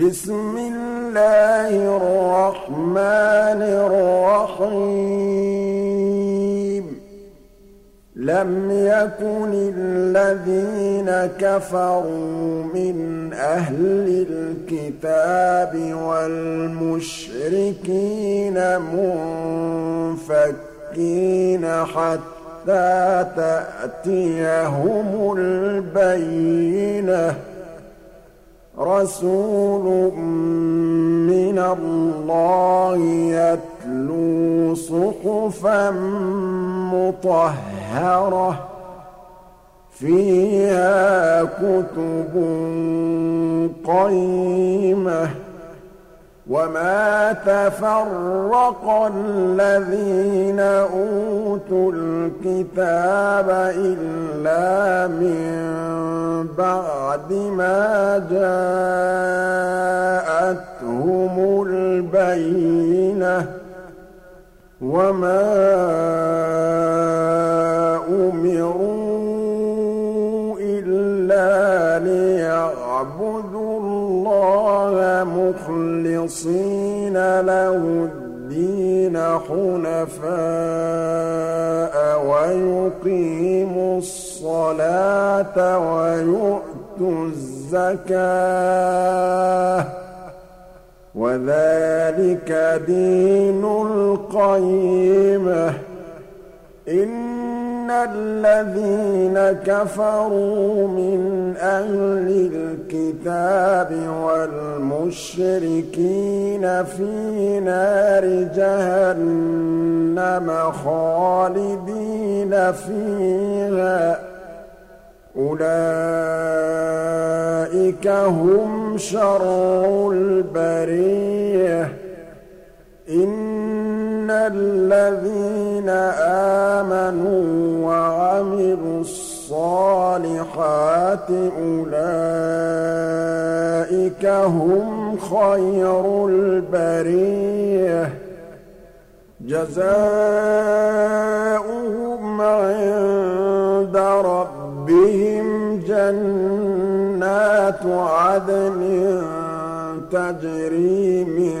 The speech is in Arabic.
بسم الله الرحمن الرحيم. لم يكن الذين كفروا من أهل الكتاب والمشركين منفكين حتى تأتيهم البينة. رسول من الله يتلو صحفا مطهرة فيها كتب قيمة. وما تفرق الذين أوتوا الكتاب إلا من بعد ما جاءتهم البينة وما أمروا إلا ليعبدوا الله مخلصين له الدين حنفاء ويقيموا الصلاة ويؤتوا الزكاة. وذلك دين القيمة. إن الذين كفروا من أهل الكتاب والمشركين في نار جهنم خالدين فيها. أولئك هم شر البرية. إن الذين آمنوا وعملوا الصالحات أولئك هم خير البرية جزاؤهم عند ربهم جنات عدن تجري من